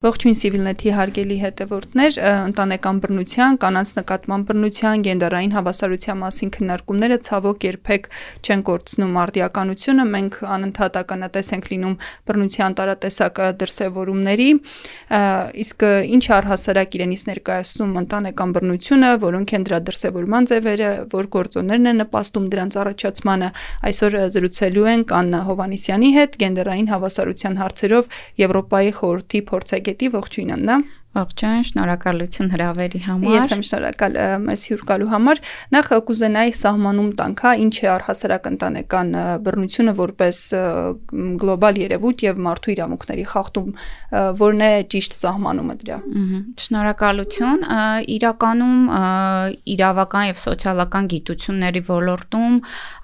Ողջույն Civilnet-ի հարգելի հետևորդներ, ընտանեկան բռնության, կանանց նկատմամբ բռնության, գենդերային հավասարության մասին քննարկումները ցավոք երբեք չեն կորցնում արդիականությունը։ Մենք անընդհատ ականատես ենք լինում բռնության տարատեսակ դրսևորումների, իսկ ինչ առհասարակ իրենից ներկայացնում ընտանեկան բռնությունը, որոնք են դրա դրսևորման ձևերը, որ գործոններն են նպաստում դրանց առաջացմանը, այսօր զրուցելու ենք Աննա Հովանիսյանի հետ գենդերային հավասարության հարցերով Եվրոպայի խորհրդի փորձագետ կետի ողջույն Աննա Ողջույն, շնորհակալություն հրավերի համար։ Ես եմ շնորհակալ մեզ հյուր գալու համար։ Նախ կուզենայի սահմանում տանք, հա, ինչ է առհասարակ ընտանեկան բռնությունը որպես գլոբալ երևույթ եւ մարդու իրավունքների խախտում, որն է ճիշտ սահմանումը դրա։ Շնորհակալություն։ Իրականում իրավական եւ սոցիալական գիտությունների ոլորտում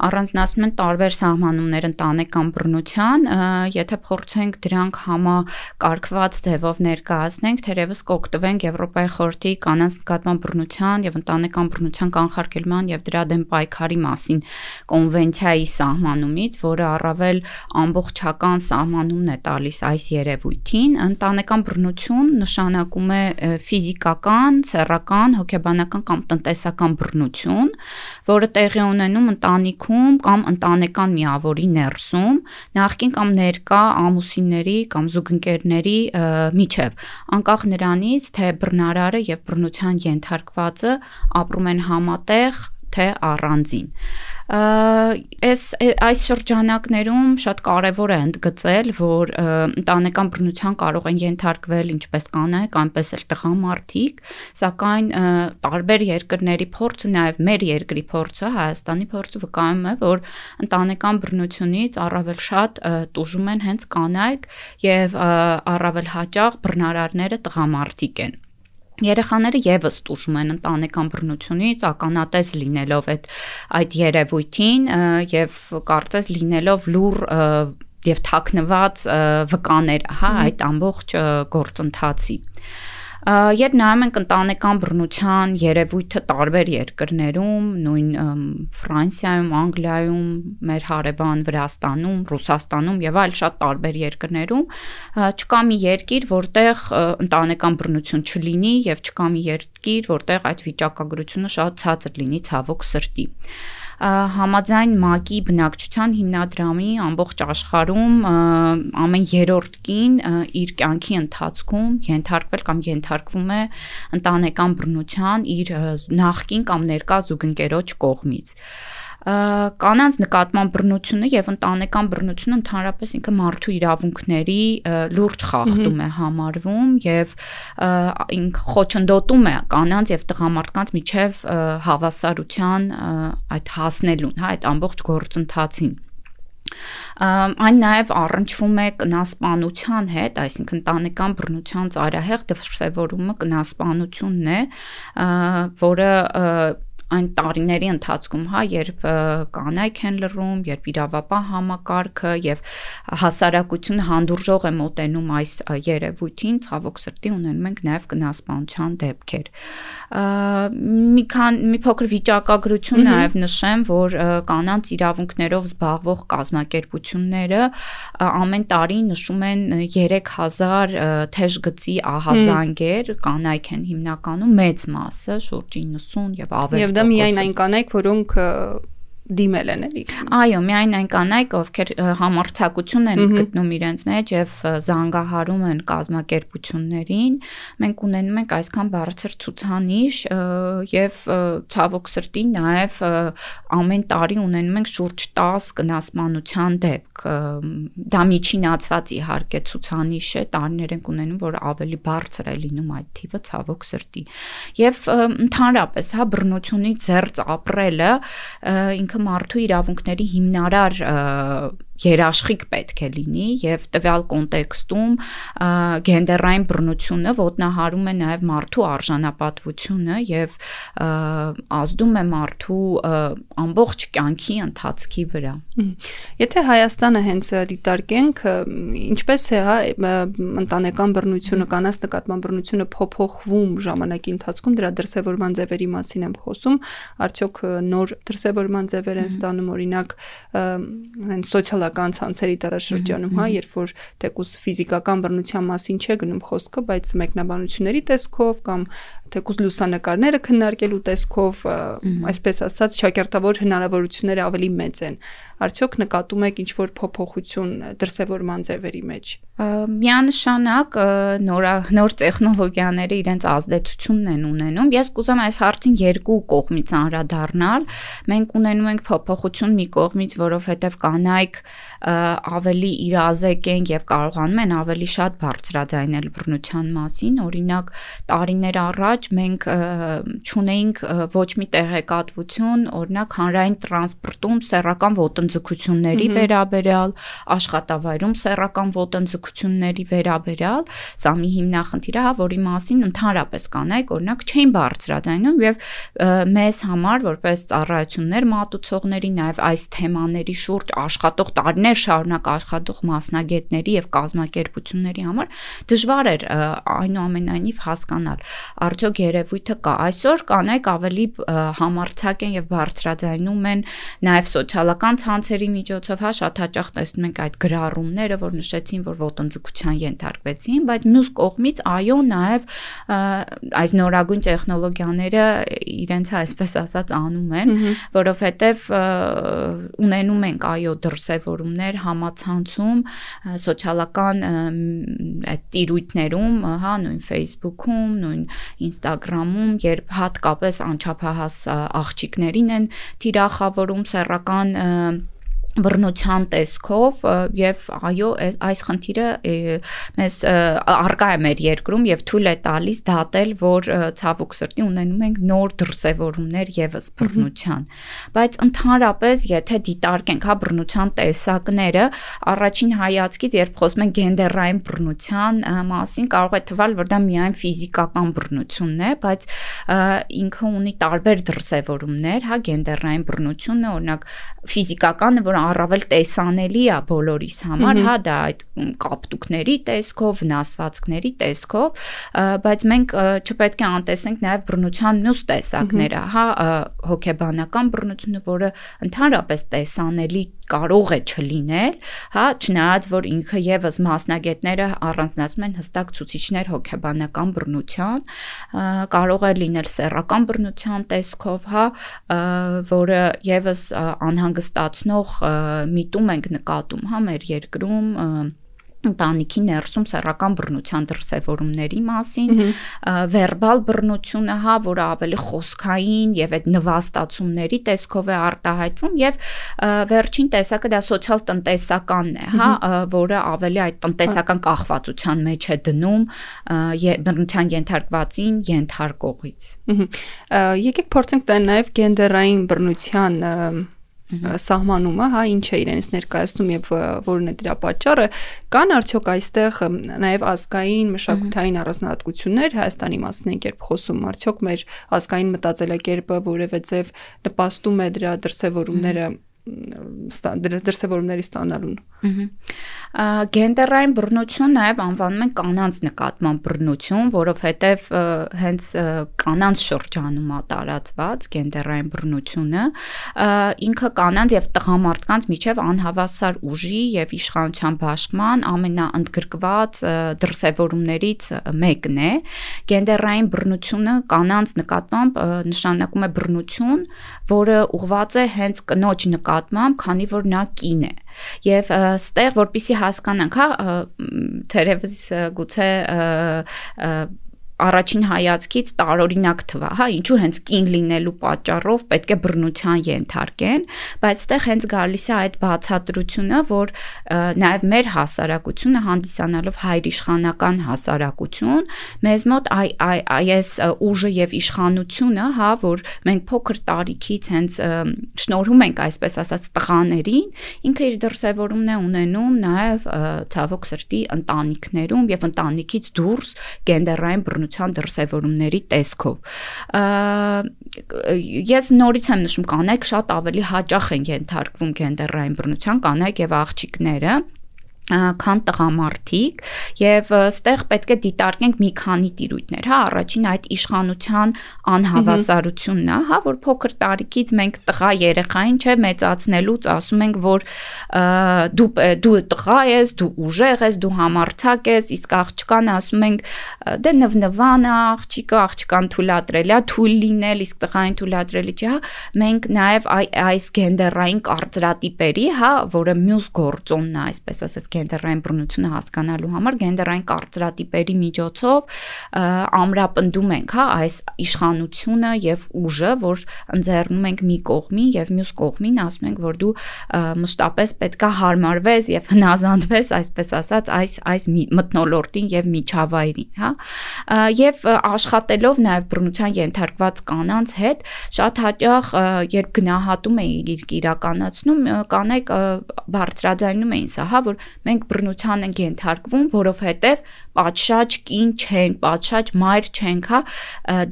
առանձնացնում են տարբեր սահմանումներ ընտանեկան բռնության, եթե փորձենք դրանք համակարգված ձևով ներկայացնենք, թերևս եւս կօգտվենք Եվրոպայի խորհրդի կանանց նկատմամբ բռնության եւ ընտանեկան բռնության կանխարգելման եւ դրա դեմ պայքարի մասին կոնվենցիայի սահմանումից, որը առավել ամբողջական սահմանումն է տալիս այս երևույթին, ընտանեկան բռնություն նշանակում է ֆիզիկական, սեռական, հոգեբանական կամ տնտեսական բռնություն, որը տեղի ունենում ընտանիքում կամ ընտանեկան միավորի ներսում, նախկին կամ ներկա ամուսինների կամ զուգընկերների միջև, անկախ նրա դրանից, թե բռնարարը եւ բռնության ենթարկվածը ապրում են համատեղ թե առանձին այս այս շրջանակներում շատ կարևոր է ընդգծել, որ ընտանեկան բռնության կարող են ենթարկվել ինչպես կանայք, այնպես էլ տղամարդիկ, սակայն տարբեր երկրների փորձը, նաև մեր երկրի փորձը, Հայաստանի փորձը վկայում է, որ ընտանեկան բռնությունից առավել շատ տուժում են հենց կանայք եւ առավել հաճախ բռնարարները տղամարդիկ են Երեխաները եւս տուժում են ընտանեկան բռնությունից, ականատես լինելով այդ այդ երևույթին եւ կարծես լինելով լուր եւ թաքնված վկաներ, հա, այդ ամբողջ գործընթացի։ Երբ նայում ենք ընտանեկան բռնության երևույթը տարբեր երկրներում, նույն Ֆրանսիայում, Անգլիայում, մեր հարևան Վրաստանում, Ռուսաստանում եւ այլ շատ տարբեր երկրներում, չկա մի երկիր, որտեղ ընտանեկան բռնություն չլինի եւ չկա մի երկիր, որտեղ այդ վիճակագրությունը շատ ցածր լինի ցավոք սրտի համաձայն ՄԱԿ-ի բնակչության հիմնադրամի ամբողջ աշխարհում ամեն երրորդ կին իր կյանքի ընթացքում ենթարկվել կամ ենթարկվում է ընտանեկան բռնության իր նախկին կամ ներկա զուգընկերոջ կողմից կանանց նկատմամբ բռնությունը եւ ընտանեկան բռնությունը ընդհանրապես ինքը մարդու իրավունքների լուրջ խախտում է համարվում եւ ինք խոչընդոտում է կանանց եւ տղամարդկանց միջև հավասարության այդ հասնելուն, հա, այդ ամբողջ գործընթացին այն նաև առնչվում է կնասպանության հետ, այսինքն տանեկան բռնության ծայրահեղ դրսևորումը կնասպանությունն է, որը այն տարիների ընթացքում, հա, երբ կանայք են լռում, երբ իրավապահ համակարգը եւ հասարակությունը հանդուրժող է մոտենում այս երևույթին, ցավոք սրտի ունենում ենք նաեւ կնասպանության դեպքեր։ Մի քան մի փոքր վիճակագրություն նաեւ նշեմ, որ կանանց իրավունքներով զբաղվող կազմակերպությունները ամեն տարի նշում են 3000 թեժ գծի ահազանգեր, կանայք են հիմնականում մեծ մասը, շուրջ 90 եւ ավելի դա միայն այն կանայք, որոնք դիմել են էլի։ Այո, միայն այն կանայք, ովքեր համարցակություն են գտնում իրենց մեջ եւ զանգահարում են կազմակերպություններին, մենք ունենում ենք այսքան բարձր ցուցանիշ եւ ցավոք սրտի նաեւ ամեն տարի ունենում ենք շուրջ 10 կնասմանության դեպք։ Դա միջինացված իհարկե ցուցանիշ է, տարիներ ենք ունենում, որ ավելի բարձր է լինում այդ թիվը ցավոք սրտի։ Եվ ընդհանրապես, հա, բռնությունից զերծ ապրելը ինքը ինքը մարդու իրավունքների հիմնարար երաշխիք պետք է լինի եւ տվյալ կոնտեքստում գենդերային բռնությունը ոտնահարում է նաեւ մարդու արժանապատվությունը եւ ազդում է մարդու ամբողջ կյանքի ընթացքի վրա։ Եթե Հայաստանը հենց դիտարկենք, ինչպես է հա ընտանեկան բռնությունը, կանանց նկատմամբ բռնությունը փոփոխվում ժամանակի ընթացքում դրա դրսևորման ձևերի մասին եմ խոսում, արդյոք նոր դրսևորման ձևեր են ստանում օրինակ հենց սոցիալ սոցիալական ցանցերի դարաշրջանում, հա, երբ որ թեկուս ֆիզիկական բռնության մասին չէ գնում խոսքը, բայց մեկնաբանությունների տեսքով կամ թեկուզ լուսանկարները քննարկելու տեսքով, այսպես ասած, շակերտավոր հնարավորությունները ավելի մեծ են։ Արդյոք նկատում եք ինչ որ փոփոխություն դրսևորման ձևերի մեջ։ Միանշանակ նոր նոր տեխնոլոգիաները իրենց ազդեցությունն են ունենում։ Ես կուզեմ այս հարցին երկու կողմից անդրադառնալ։ Մենք ունենում ենք փոփոխություն մի կողմից, որովհետև կանայք ավելի իրազեկ են եւ կարողանում են ավելի շատ բարձրաձայնել բռնության մասին։ Օրինակ, տարիներ առաջ մենք ճունեինք ոչ մի տեղեկատվություն, օրինակ հանրային տրանսպորտում սեռական ոտնձգությունների վերաբերյալ, աշխատավայրում սեռական ոտնձգությունների վերաբերյալ, սա մի հիմնախնդիր է, հա, որի մասին ընդհանրապես կանայք օրինակ չէին բարձրաձայնում եւ մեզ համար որպես ծառայություններ մատուցողների նաեւ այս թեմաների շուրջ աշխատող տարիներ շարունակ աշխատող մասնագետների եւ կազմակերպությունների համար դժվար էր այնուամենայնիվ հասկանալ արդյոք երևույթը կա այսօր կանայք ավելի համարցակ են եւ բարձրաձայնում են նաեւ սոցիալական ցանցերի միջոցով հա շատ հաճախ տեսնում ենք այդ գրառումները որ նշեցին որ ոտնձգության ենթարկվեցին բայց մյուս կողմից այո նաեւ այս նորագույն տեխնոլոգիաները իրենց այսպես ասած անում են որովհետեւ ունենում ենք այո դրսևորումներ համացանցում, սոցիալական այդ տիրույթներում, հա, նույն Facebook-ում, նույն Instagram-ում, երբ հատկապես անչափահաս աղջիկներին են թիրախավորում սեռական բռնության տեսքով եւ այո այս խնդիրը մեզ արկա է մեր երկրում եւ թույլ է տալիս դատել որ ցավոք սրտի ունենում ենք նոր դրսևորումներ եւս բռնության բայց ընդհանրապես եթե դիտարկենք հա բռնության տեսակները առաջին հայացքից երբ խոսում ենք գենդերային բռնության մասին կարող է թվալ որ դա միայն ֆիզիկական բռնությունն է բայց ինքը ունի տարբեր դրսևորումներ հա գենդերային բռնությունը օրինակ ֆիզիկականը որ առավել տեսանելի է բոլորիս համար, հա, դա այդ կապտուկների տեսքով, վնասվածքների տեսքով, բայց մենք չպետք է անտեսենք նաև բռնության մյուս տեսակները, հա, հոգեբանական բռնությունը, որը ընդհանրապես տեսանելի կարող է չլինել, հա, չնայած որ ինքը եւս մասնագետները առանձնացնում են հստակ ցուցիչներ հոգեբանական բռնության, կարող է լինել սեռական բռնության տեսքով, հա, որը եւս անհանգստացնող միտում ենք նկատում, հա, մեր երկրում ընտանիքի ներսում սեռական բռնության դրսևորումների մասին, վերբալ բռնությունը, հա, որը ավելի խոսքային եւ այդ նվաստացումների տեսքով է արտահայտվում եւ վերջին տեսակը դա սոցիալ տնտեսականն է, հա, որը ավելի այդ տնտեսական կախվածության մեջ է դնում բռնության ենթարկվածին ենթարկողից։ Եկեք փորձենք տան նաեւ գենդերային բռնության սահմանումը, հա, ինչ է իրենից ներկայացնում եւ որն է դրա պատճառը, կան արդյոք այստեղ նաեւ ազգային մշակութային առանձնահատկություններ Հայաստանի մասին ենք երբ խոսում, արդյոք մեր ազգային մտածելակերպը որևէ ձև նպաստում է դրա դրսևորումները դրսևորումների ստանալուն։ Գենդերային բռնություն նաև անվանում են կանանց նկատմամբ բռնություն, որովհետև հենց կանանց շրջանում է տարածված գենդերային բռնությունը, ինքը կանանց եւ տղամարդկանց միջև անհավասար ուժի եւ իշխանության բաշխման ամենաընդգրկված դրսևորումներից մեկն է։ Գենդերային բռնությունը կանանց նկատմամբ նշանակում է բռնություն, որը ուղղված է հենց կնոջ նկատմամբ, քանի որ նա կին է Եվ ստեղ որpիսի հասկանանք, հա, թերևս գուցե առաջին հայացքից տարօրինակ թվա, հա, ինչու հենց կին լինելու պատճառով պետք է բռնության ենթարկեն, բայց այդտեղ հենց գալիս է այդ բացատրությունը, որ նաև մեր հասարակությունը հանդիսանալով հայրիշխանական հասարակություն, մեզ մոտ այ այ այս ուժը եւ իշխանությունը, հա, որ մենք փոքր տարիքից հենց շնորհում ենք, այսպես ասած, տղաներին, ինքը իր դրսևորումն է ունենում նաև ցավոք սրտի ընտանիքներում եւ ընտանիքից դուրս գենդերային բռնություն բնության դրսևորումների տեսքով։ Ես նորից եմ նշում, կանայք շատ ավելի հաճախ են ենթարկվում գենդերային բռնության, կանայք եւ աղջիկները քան տղամարդիկ եւ ստեղ պետք է դիտարկենք մի քանի տիրույթներ, հա, առաջին այդ իշխանության անհավասարությունն է, հա, որ փոքր տարիքից մենք տղա երեխային չէ մեծացնելուց ասում ենք, որ դու դու տղա ես, դու ուժեղ ես, դու համարցակ ես, իսկ աղջկան ասում ենք դե նվնվան է աղջիկը, աղջկան թույլատրել է, թույլ լինել, իսկ տղային թույլատրելի չէ, հա, մենք նաեւ այս գենդերային կարծրատիպերի, հա, որը մյուս գործոնն է, այսպես ասած գենդերային բռնությունը հասկանալու համար գենդերային կարծրատիպերի միջոցով ամրապնդում ենք, հա, այս իշխանությունը եւ ուժը, որ ընձեռնում ենք մի կողմին եւ մյուս կողմին ասում ենք, որ դու մշտապես պետքա հարմարվես եւ հնազանդվես, այսպես ասած, այս այս մտնոլորտին եւ միջավայրին, հա։ Եվ աշխատելով նաեւ բռնության ենթարկված կանանց հետ շատ հաճախ երբ գնահատում էին իրականացնում կանայք բարձրաձայնում էին սա, հա, որ մենք բռնության ենք ենթարկվում, որովհետև պատշաճ կին չենք, պատշաճ մայր չենք, հա,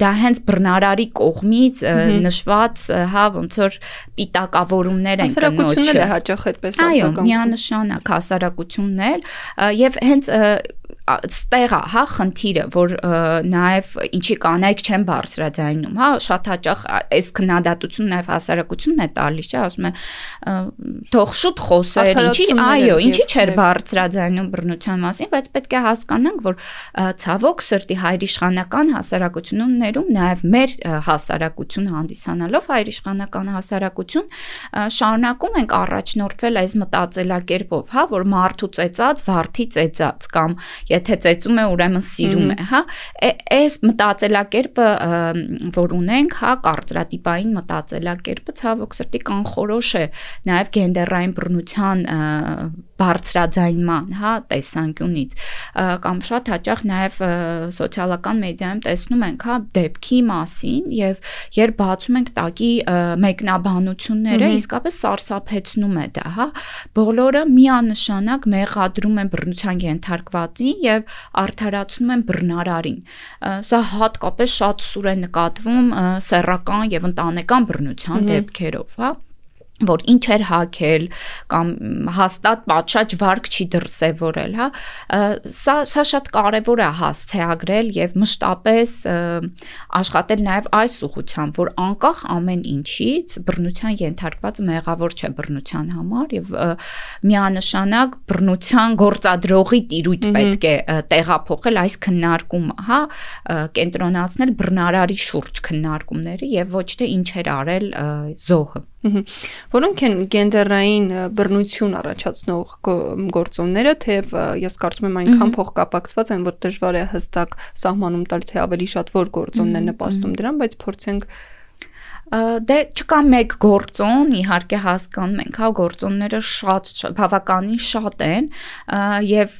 դա հենց բռնարարի կողմից նշված, հա, ոնց որ պիտակավորումներ են կնոջը։ Հասարակությունն է հաճախ այդպես արձագանքում։ Այո, միանշանակ հասարակություններ եւ հենց ստեղ է, հա, խնդիրը, որ նաև ինչի կանայք չեն բարձրաձայնում, հա, շատ հաճախ այս քննադատությունը նաև հասարակությունն է տալիս, չէ, ասում է թող շուտ խոսեր, ինչի, այո, ինչի չէր բարձրաձայնում բռնության մասին, բայց պետք է հասկանանք, որ ցավոք սրտի հայրիշխանական հասարակություններում նաև մեր հասարակությունը հանդիսանալով հայրիշխանական հասարակություն շարունակում ենք առաջնորդվել այս մտածելակերպով, հա, որ մարդու ծեծած, վարդի ծեծած կամ եթե ծեծում է, ուրեմն սիրում է, հա։ Այս մտածելակերպը, որ ունենք, հա, կարծրատիպային մտածելակերպը ցավոք սրտի կանխորոշ է նաև գենդերային բռնության բարձրաձայնման, հա, տեսանկյունից կամ շատ հաճախ նաև սոցիալական մեդիայում տեսնում ենք, հա, դեպքի մասին եւ երբ բացում ենք տակի մեկնաբանությունները, իսկապես սարսափեցնում է դա, հա։ Բոլորը միանշանակ մեղադրում են բռնության ենթարկվածին եւ արդարացնում են բռնարարին։ Սա հատկապես շատ սուր է նկատվում սեռական եւ ընտանեկան բռնության դեպքերով, հա որ ինչ էր հակել կամ հաստատ պատշաճ վարկ չի դրսևորել, հա։ Սա սա շատ կարևոր է հասցեագրել եւ մշտապես աշխատել նաեւ այս ուղղությամբ, որ անկախ ամեն ինչից բռնության ենթարկված մեղավոր չէ բռնության համար եւ միանշանակ բռնության գործադրողի տիրույթ պետք է տեղափոխել այս քննարկումը, հա, կենտրոնացնել բռնարարի շուրջ քննարկումները եւ ոչ թե ինչ էր արել զոհը։ Որոնք են գենդերային բռնություն առաջացնող գործոնները, թեև ես կարծում եմ այնքան փոխկապակցված են, որ դժվար է հստակ սահմանում տալ, թե ավելի շատ որ գործոնն է նպաստում դրան, բայց փորձենք դե չկա մեկ գործոն, իհարկե հասկանում ենք, հա, գործոնները շատ բավականին շատ են եւ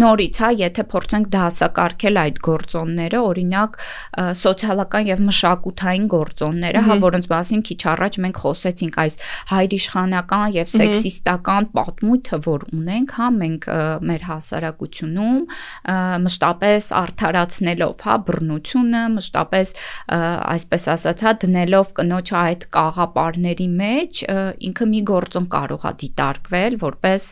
նորից, հա, եթե փորձենք դասակարգել այդ գործոնները, օրինակ սոցիալական եւ մշակութային գործոնները, հա, որոնց մասին քիչ առաջ մենք խոսեցինք այս հայրիշխանական եւ սեքսիստական պատմույթը, որ ունենք, հա, մենք մեր հասարակությունում մշտապես արդարացնելով, հա, բռնությունը, մշտապես այսպես ասած, հա, դնելով գնալով կնոջ այդ կաղապարների մեջ ինքը մի գործոն կարող է դիտարկվել որպես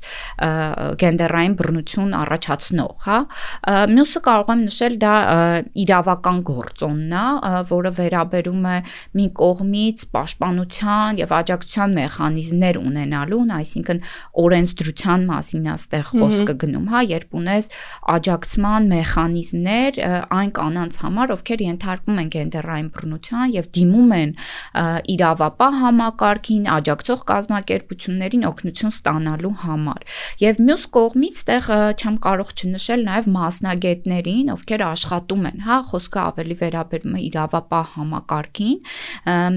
գենդերային բռնություն առաջացնող, հա։ Մյուսը կարող եմ նշել դա իրավական գործոնն է, որը վերաբերում է մի կողմից պաշտպանության եւ աջակցության մեխանիզմներ ունենալուն, այսինքն օրենսդրության մասին է ստեղ խոսքը գնում, հա, երբ ունես աջակցման մեխանիզմներ այն կանանց համար, ովքեր ենթարկվում են գենդերային բռնության եւ դիմում են իրավապահ համակարգին, աջակցող կազմակերպություններին օգնություն ստանալու համար։ Եվ մյուս կողմից տեղ չեմ կարող չնշել նաև մասնագետներին, ովքեր աշխատում են, հա, խոսքը ավելի վերաբերում է իրավապահ համակարգին։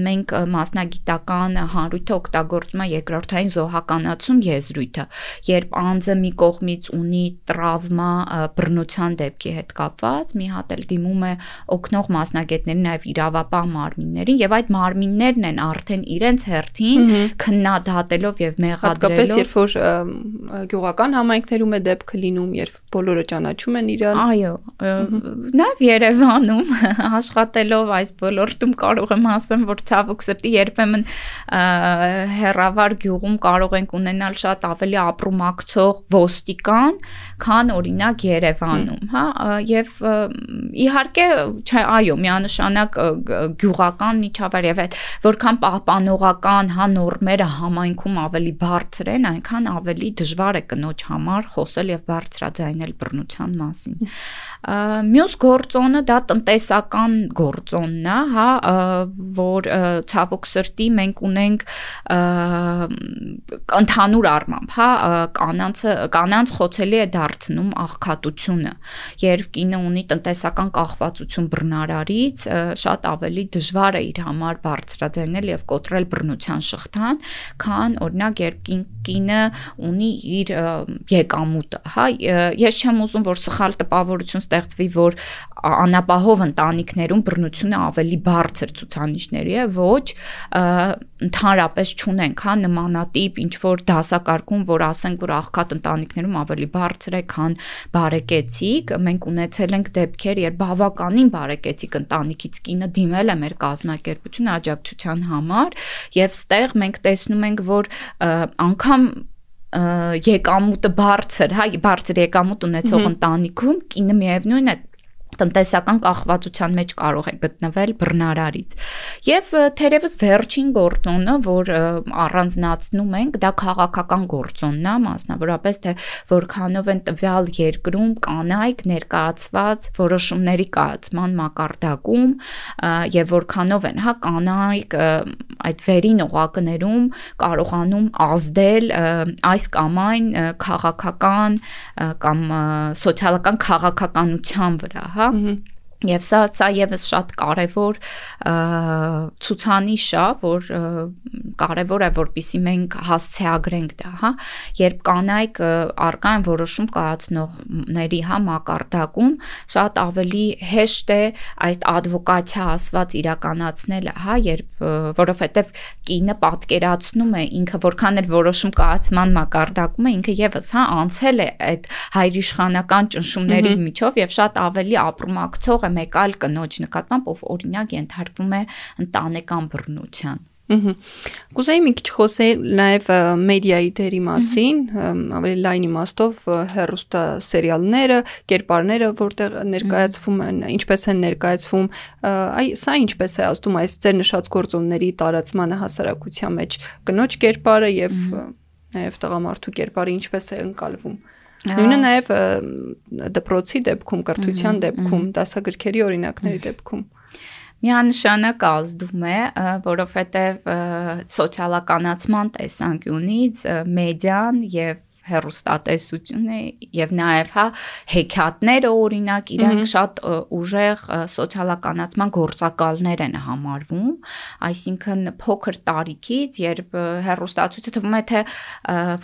Մենք մասնագիտական հանրույթը օգտագործում է երկրորդային զոհականացում եզրույթը, երբ անձը մի կողմից ունի տրավմա բռնության դեպքի հետ կապված, մի հատ էլ դիմում է օգնող մասնագետներին, նաև իրավապահ մարմիններին եւ այդ մարմիններն են արդեն իրենց հերթին քննադատելով եւ մեղադրելով հատկապես երբ որ գյուղական համայնքներում է դեպքը լինում, երբ բոլորը ճանաչում են իրար։ Այո, նաեւ Երևանում աշխատելով այս ոլորտում կարող եմ ասեմ, որ ցավոք սրտի երբեմն հերավար գյուղում կարող ենք ունենալ շատ ավելի ապրումակցող ոստիկան, քան օրինակ Երևանում, հա, եւ իհարկե, չէ, այո, միանշանակ գյուղական միջավայր եւ այդ որքան պահպանողական հա նորմերը համայնքում ավելի բարձր են, այնքան ավելի դժվար է կնոջ համար խոսել եւ բարձրաձայնել բռնության մասին։ Մյուս գործոնը դա տնտեսական գործոնն է, հա, որ ցավոք սրտի մենք ունենք ընդհանուր առմամբ, հա, կանանց կանանց խոցելի է դարձնում աղքատությունը։ Երբ կինը ունի տնտեսական կախվածություն բռնարարից, շատ ավելի դժվար է իր համար բարձրաձայնել եւ կոտրել բռնության շղթան, քան օրինակ երբ կին, կինը ունի իր եկամուտը, հա, ես չեմ ուզում որ սխալ տպավորություն ստեղծվի, որ անապահով ընտանիքներում բռնությունը ավելի բարձր ցուցանիշների է, ոչ ընդհանրապես չունենք, հա, նմանատիպ ինչ որ դասակարգում, որ ասենք, որ աղքատ ընտանիքներում ավելի բարձր է, քան բարեկեցիկ, մենք ունեցել ենք դեպքեր, երբ բավականին բարեկեցիկ ընտանիքից կինը դիմել է մեր կազմակերպություն աջակցության համար, եւ ստեղ մենք տեսնում ենք, որ անգամ եկամուտը բարձր, հա, բարձր եկամուտ ունեցող ընտանիքում կինը միևնույն է տնտեսական կախվածության մեջ կարող է գտնվել բռնարարից։ Եվ թերևս վերջին գործոնը, որ առանձնացնում ենք, դա քաղաքական գործոնն է, մասնավորապես թե որքանով են տվյալ երկրում կանայք ներկայացված որոշումների կայացման մակարդակում եւ որքանով են, հա, կանայք այդ վերին օղակներում կարողանում ազդել այս կամ այն քաղաքական կամ սոցիալական քաղաքականության վրա, հա հա Եվ սա սա եւս շատ կարեւոր ցուցանիշ է, որ կարեւոր է որպիսի մենք հասցեագրենք դա, հա, երբ կանայք արկա են որոշում կայացնողների հա մակարդակում, շատ ավելի հեշտ է այդ advokatիա ասված իրականացնելը, հա, երբ որովհետեւ կինը պատկերացնում է ինքը որքան էլ որոշում կայացման մակարդակում է, ինքը եւս հա անցել է այդ հայրիշխանական ճնշումների միջով եւ շատ ավելի ապրումակցող է մեկ այլ կնոջ նկատմամբ, ով օրինակ ենթարկվում է ընտանեկան բռնության։ Ահա։ Կուզեի մի քիչ խոսել նաև մեդիայի դերի մասին, ավելի լայն իմաստով հերոստա սերիալները, կերպարները, որտեղ ներկայացվում են, ինչպես են ներկայացվում, այ սա ինչպես է ազդում այս ձեր նշած գործոնների տարածմանը հասարակության մեջ, կնոջ կերպարը եւ նաև տղամարդու կերպարը ինչպես է ընկալվում։ Ա Նույնը նաև դպրոցի դեպքում, կրթության դեպքում, դասագրքերի օրինակների դեպքում միանշանակ ազդում է, որովհետև սոցիալականացման տեսանկյունից մեդիան եւ հերոստատեսությունը եւ նաեւ հա հեքիաթները օրինակ իրանք շատ ուժեղ սոցիալականացման գործակալներ են համարվում այսինքն փոքր տարիքից երբ հերոստացույցը թվում է թե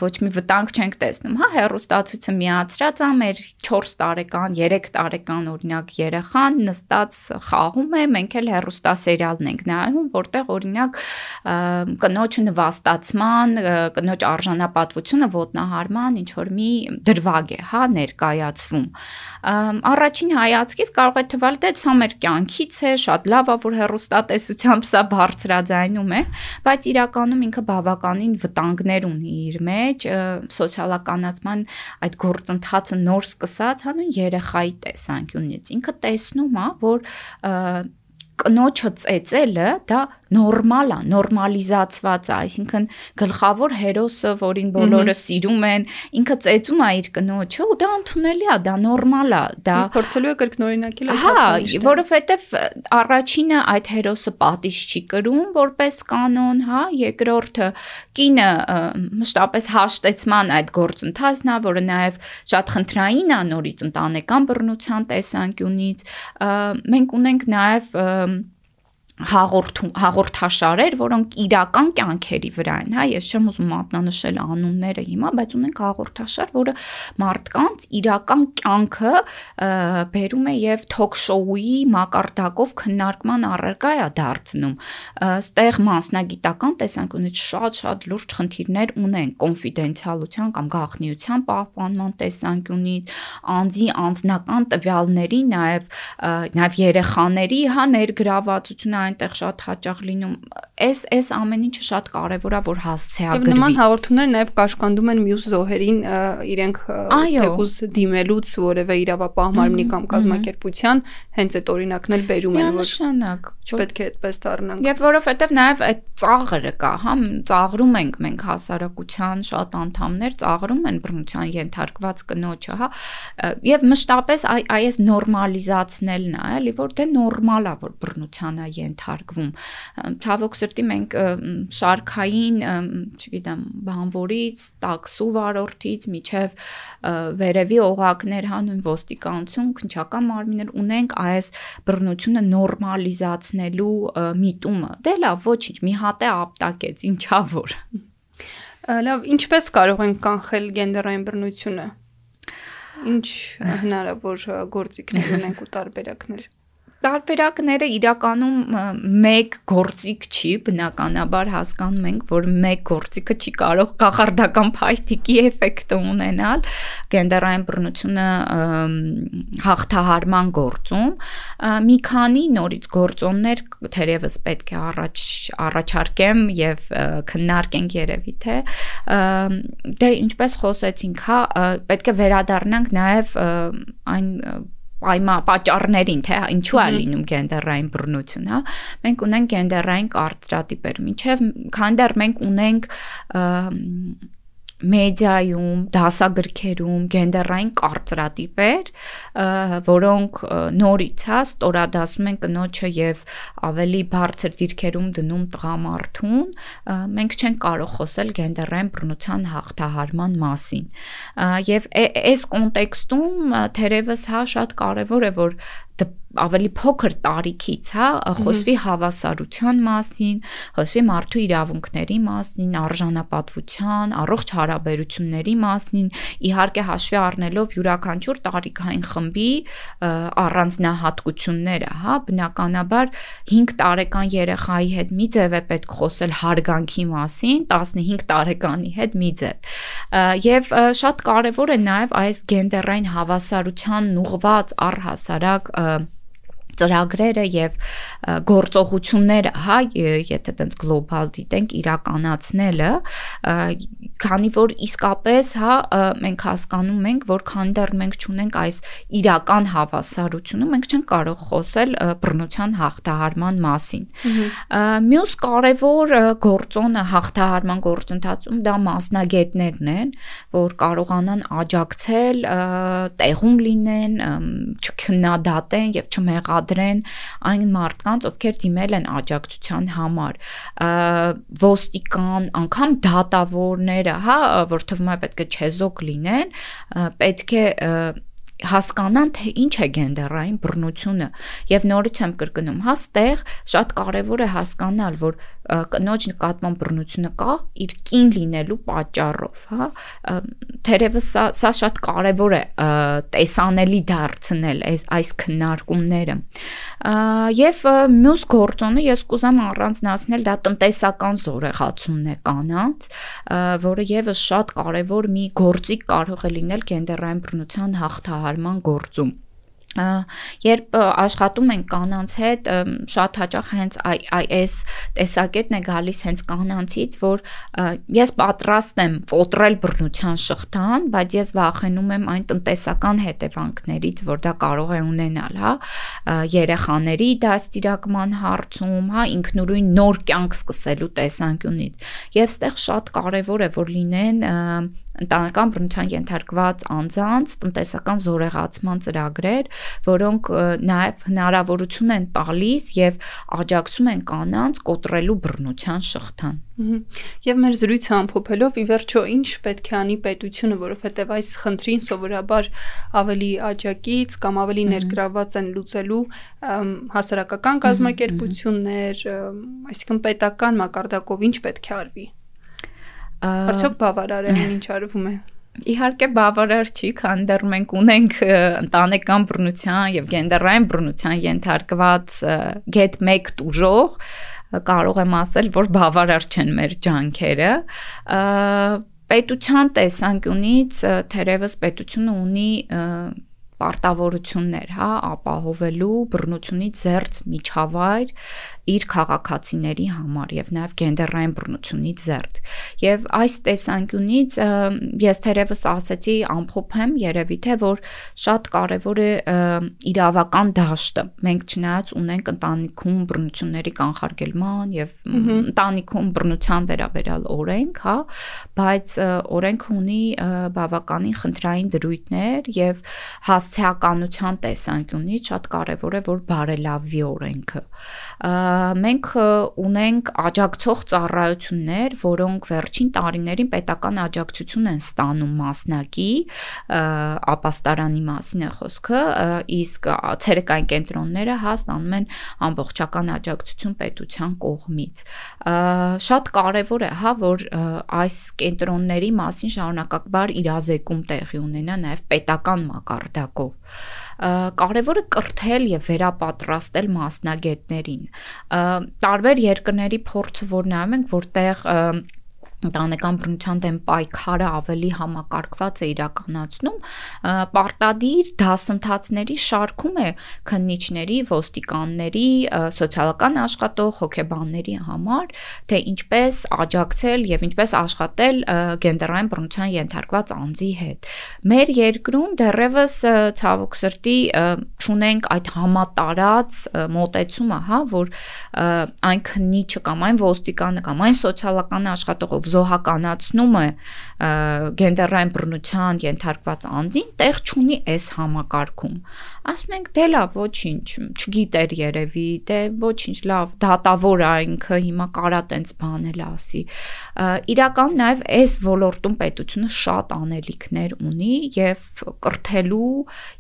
ոչ մի վտանգ չենք տեսնում հա հերոստացույցը միացրած է մեր 4 տարեկան 3 տարեկան օրինակ երեխան նստած խաղում է մենք էլ հերոստա սերիալն ենք նայում որտեղ օրինակ կնոջ նվաստացման կնոջ արժանապատվությունը ոտնահար հարման ինչ որ մի դրվագ է, հա, ներկայացվում։ Առաջին հայացքից կարող է թվալ դե սա մեր կյանքից է, շատ լավ է, որ հերոստատեսությամբ սա բարձրաձայնում է, բայց իրականում ինքը բավականին վտանգներ ունի իր մեջ, սոցիալականացման այդ գործընթացը նոր սկսած հանուն երեխայի տեսանկյունից։ Ինքը տեսնում է, որ կնոջը ծեծելը դա նորմալ է, նորմալիզացված է, այսինքն գլխավոր հերոսը, որին բոլորը սիրում են, ինքը ծեծում է իր կնոջը ու դա ընդունելի է, դա նորմալ է, դա փորձելու է կրկնօրինակել այդ Հա, որովհետև առաջինը այդ հերոսը պատիժ չի կրում որպես կանոն, հա, երկրորդը կինը մշտապես հաշտեցման այդ գործընթացն է, որը նաև շատ խնդրային է նորից ընտանեկան բռնության տեսանկյունից։ Մենք ունենք նաև հաղորդում հաղորդաշարեր, որոնք իրական կյանքերի վրա են, հա, ես չեմ ուզում մատնանշել անունները հիմա, բայց ունենք հաղորդաշար, որը մարդկանց իրական կյանքը բերում է եւ թոք շոուի մակարդակով քննարկման առարկա է դարձնում։ Ստեղ մասնագիտական տեսանկյունից շատ-շատ լուրջ խնդիրներ ունեն կոնֆիդենցիալության կամ գաղտնիության պահպանման տեսանկյունից, անձի անձնական տվյալների, նաեւ նաեւ երեխաների հա ներգրավվածությունը այնտեղ շատ հաճախ լինում այս այս ամեն ինչը շատ կարևոր է որ հասցեագրվի։ Եվ նման հաղորդումները նաև կաշկանդում են մյուս զոհերին իրենք թեկուզ դիմելուց որևէ իրավապահ մարմնի կամ կազմակերպության հենց այդ օրինակն էլ բերում են որ նշանակ պետք է այդպես դառնանք։ Եվ որովհետև նաև այդ ծաղրը կա, հա, ծաղրում ենք մենք հասարակության շատ անդամներ ծաղրում են բռնության ենթարկված կնոջը, հա, եւ մշտապես այ այս նորմալիզացնելն է, էլի որ դե նորմալ է որ բռնության է ենթարկվում։ Ցավոք սրտի մենք շարքային, չգիտեմ, բանվորից, տաքսու վարորդից միջև վերևի օղակներ հանուն ոստիկանություն, քնչական մարմիններ ունենք այս բռնությունը նորմալիզացնելու միտումը։ Դե լավ, ոչինչ, մի հատ է ապտակեց, ինչա որ։ Լավ, ինչպես կարող ենք կանխել գենդերային բռնությունը։ Ինչ հնարավոր գործիքներ ունենք ու տարբերակներ տարբերակները իրականում մեկ գործիք չի, բնականաբար հասկանում ենք, որ մեկ գործիքը չի կարող կախարդական փայտիկի էֆեկտ ունենալ գենդերային բռնությունը հաղթահարման գործում։ Մի քանի նորից գործոններ թերևս պետք է առաջ առաջարկեմ եւ քննարկենք երևի թե դե ինչպես խոսեցինք, հա, պետք է վերադառնանք նաեւ այն պայմա պատճառներին, թե ինչու է լինում գենդերային բռնություն, հա։ Մենք ունենք գենդերային կարծրատիպեր, միջև քան դեռ մենք ունենք մեդիայում, դասագրքերում գենդերային կարծրատիպեր, որոնք նորից հա ստորադասում են կնոջը եւ ավելի բարձր դիրքերում դնում տղամարդուն, մենք չենք կարող խոսել գենդերային բռնության հաղթահարման մասին։ Եվ այս կոնտեքստում թերևս հա շատ կարեւոր է որ ավելի փոքր տարիքից, հա, խոսվի հավասարության մասին, խոսվի մարդու իրավունքների մասին, արժանապատվության, առողջ հարաբերությունների մասին, իհարկե հաշվի առնելով յուրաքանչյուր տարիքային խմբի առանձնահատկությունները, հա, բնականաբար 5 տարեկան երեխայի հետ մի ձև է պետք խոսել հարգանքի մասին, 15 տարեկանի հետ մի ձև։ Եվ շատ կարևոր է նաև այս գենդերային հավասարության ուղված առհասարակ ծրագրերը եւ գործողությունները, հա, եթե տենց գլոբալ դիտենք իրականացնելը, քանի որ իսկապես, հա, մենք հասկանում ենք, որ քան դեռ մենք ճունենք այս իրական հավասարությունը, մենք չենք կարող խոսել բռնության հաղթահարման մասին։ Մյուս կարևոր գործոնը հաղթահարման գործընթացում դա մասնագետներն են, որ կարողանան աջակցել, տեղում լինեն, չքննադատեն եւ չմեղա տրամադրեն այն մարդկանց, ովքեր դիմել են աջակցության համար։ ոստիկան, անգամ դատավորները, հա, որ թվում է պետք է չեզոք լինեն, պետք է հասկանան թե ինչ է գենդերային բռնությունը եւ նորից եմ կրկնում հա ստեղ շատ կարեւոր է հասկանալ որ կնոջ նկատմամբ բռնությունը կա իր կին լինելու պատճառով հա թերևս սա սա շատ կարեւոր է տեսանելի դարձնել այս այս քննարկումները եւ մյուս գործոնը ես կուզեմ առանձնացնել դա տնտեսական զորեղացումն է կանանց որը եւս շատ կարեւոր մի գործիք կարող է լինել գենդերային բռնության հաղթահարման գործում երբ աշխատում ենք կանանց հետ շատ հաճախ հենց այս տեսակետն է գալիս հենց կանանցից որ ես պատրաստ եմ կոտրել բռնության շղթան բայց ես վախենում եմ այն տնտեսական հետևանքներից որ դա կարող է ունենալ հա երեխաների դաստիարակման հարցում հա ինքնուրույն նոր կյանք սկսելու տեսանկյունից եւ ստեղ շատ կարեւոր է որ լինեն ընտանեկան բռնության ենթարկված անձանց տնտեսական զորեղացման ծրագրեր, որոնք նաև հնարավորություն են տալիս եւ աջակցում են կանանց կոտրելու բռնության շղթան։ Եվ մեր զրույցը ամփոփելով ի վերջո ինչ պետք է անի պետությունը, որովհետև այս խնդրին սովորաբար ավելի աջակից կամ ավելի ներգրաված են լուծելու հասարակական կազմակերպություններ, այսինքն պետական մակարդակով ինչ պետք է արվի։ Արդյոք բավարար է ինչ արվում է։ Իհարկե բավարար չի, քան դեռ մենք ունենք ընտանեկան բռնության եւ գենդերային բռնության ենթարկված get 1 տուժող, կարող եմ ասել, որ բավարար չեն մեր ջանքերը պետության տեսանկյունից թերևս պետությունը ունի պարտավորություններ, հա, ապահովելու բռնությունից զերծ միջավայր իր քաղաքացիների համար եւ նաեւ գենդերային բռնությունից զերծ։ Եվ այս տեսանկյունից ես թերևս ասացի ամփոփեմ երևի թե որ շատ կարեւոր է իրավական դաշտը։ Մենք չնայած ունենք ընտանիքում բռնությունների կանխարգելման եւ ընտանիքում բռնության վերաբերյալ օրենք, հա, բայց օրենքը ունի բավականին խնդրային դրույթներ եւ հասցեականության տեսանկյունից շատ կարեւոր է որ բարելավվի օրենքը մենք ունենք աջակցող ծառայություններ, որոնք վերջին տարիներին պետական աջակցություն են ստանում մասնակի, ապաստարանի մասին է խոսքը, իսկ ցերեկային կենտրոնները հա ստանում են ամբողջական աջակցություն պետության կողմից։ Շատ կարևոր է, հա, որ այս կենտրոնների մասին շարունակակար իրազեկում տեղի ունենա նաև պետական մակարդակով կարևորը կրթել եւ վերապատրաստել մասնագետներին տարբեր երկրների փորձը որ նայում ենք որտեղ ընտանեկան բռնության դեմ պայքարը ավելի համակարգված է իրականացնում, պարտադիր դասընթացների շարքում է քննիչների, ոստիկանների, սոցիալական աշխատող, հոգեբանների համար, թե ինչպես աջակցել եւ ինչպես աշխատել գենդերային բռնության ենթարկված անձի հետ։ Մեր երկրում դեռևս ցավոք սրտի ճունենք այդ համատարած մոտեցումը, հա, որ այն քննիչը կամ այն ոստիկանը կամ այն սոցիալական աշխատողը զոհականացնում է գենդերային բռնության ենթարկված անձին, տեղ չունի այս համակարգում։ Ասում ենք դե լավ, ոչինչ, չգիտեր երևի, դե ոչինչ, լավ, դատավոր է ինքը, հիմա կարա տենց բանել ասի։ Իրական նաև այս ոլորտում պետությունը շատ անելիքներ ունի եւ կրթելու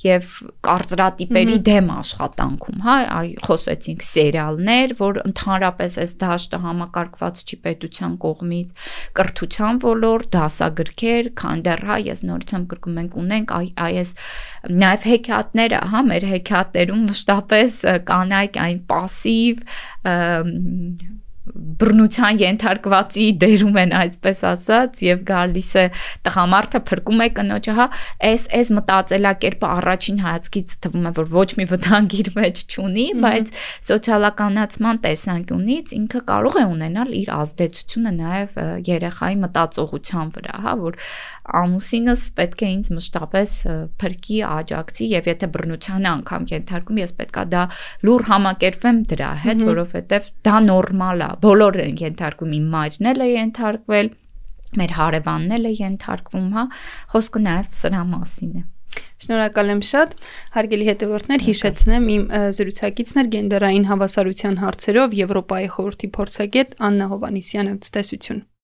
եւ կարծրատիպերի դեմ աշխատանքում, հա, այ խոսեցինք սերիալներ, որ ընդհանրապես այս դաշտը համակարգված չի պետության կողմից, կրթության ոլորտ, դասագրքեր, քանդեր, հա, ես նորից եմ գրկում ենք ունենք այ այս նաև հեքիաթները, հա, մեր հեքիաթերում մշտապես կանայք այն пассив բռնության ենթարկվածի դերում են այսպես ասած եւ գալիս է տղամարդը փրկում է կնոջը հա այս այս մտածելակերպը առաջին հայացքից թվում է որ ոչ մի վտանգ իր մեջ չունի բայց սոցիալականացման տեսանկյունից ինքը կարող է ունենալ իր ազդեցությունը նաեւ երեխայի մտածողության վրա հա որ ամուսինս պետք է ինձ մշտապես փրկի, աջակցի եւ եթե բռնության անգամ կենթարկում, ես պետքա դա լուր համակերպեմ դրա հետ, որովհետեւ դա նորմալ է։ Բոլորը են կենթարկում, իմ մայրն էլ է կենթարկվել, մեր հարևանն էլ է կենթարկվում, հա։ Խոսքը նաեւ սրա մասին է։ Շնորհակալ եմ շատ։ Հարգելի հետևորդներ, հիշեցնեմ իմ զրուցակիցն էր գենդերային հավասարության հարցերով Եվրոպայի խորհրդի փորձագետ Աննա Հովանիսյանը։ Ցտեսություն։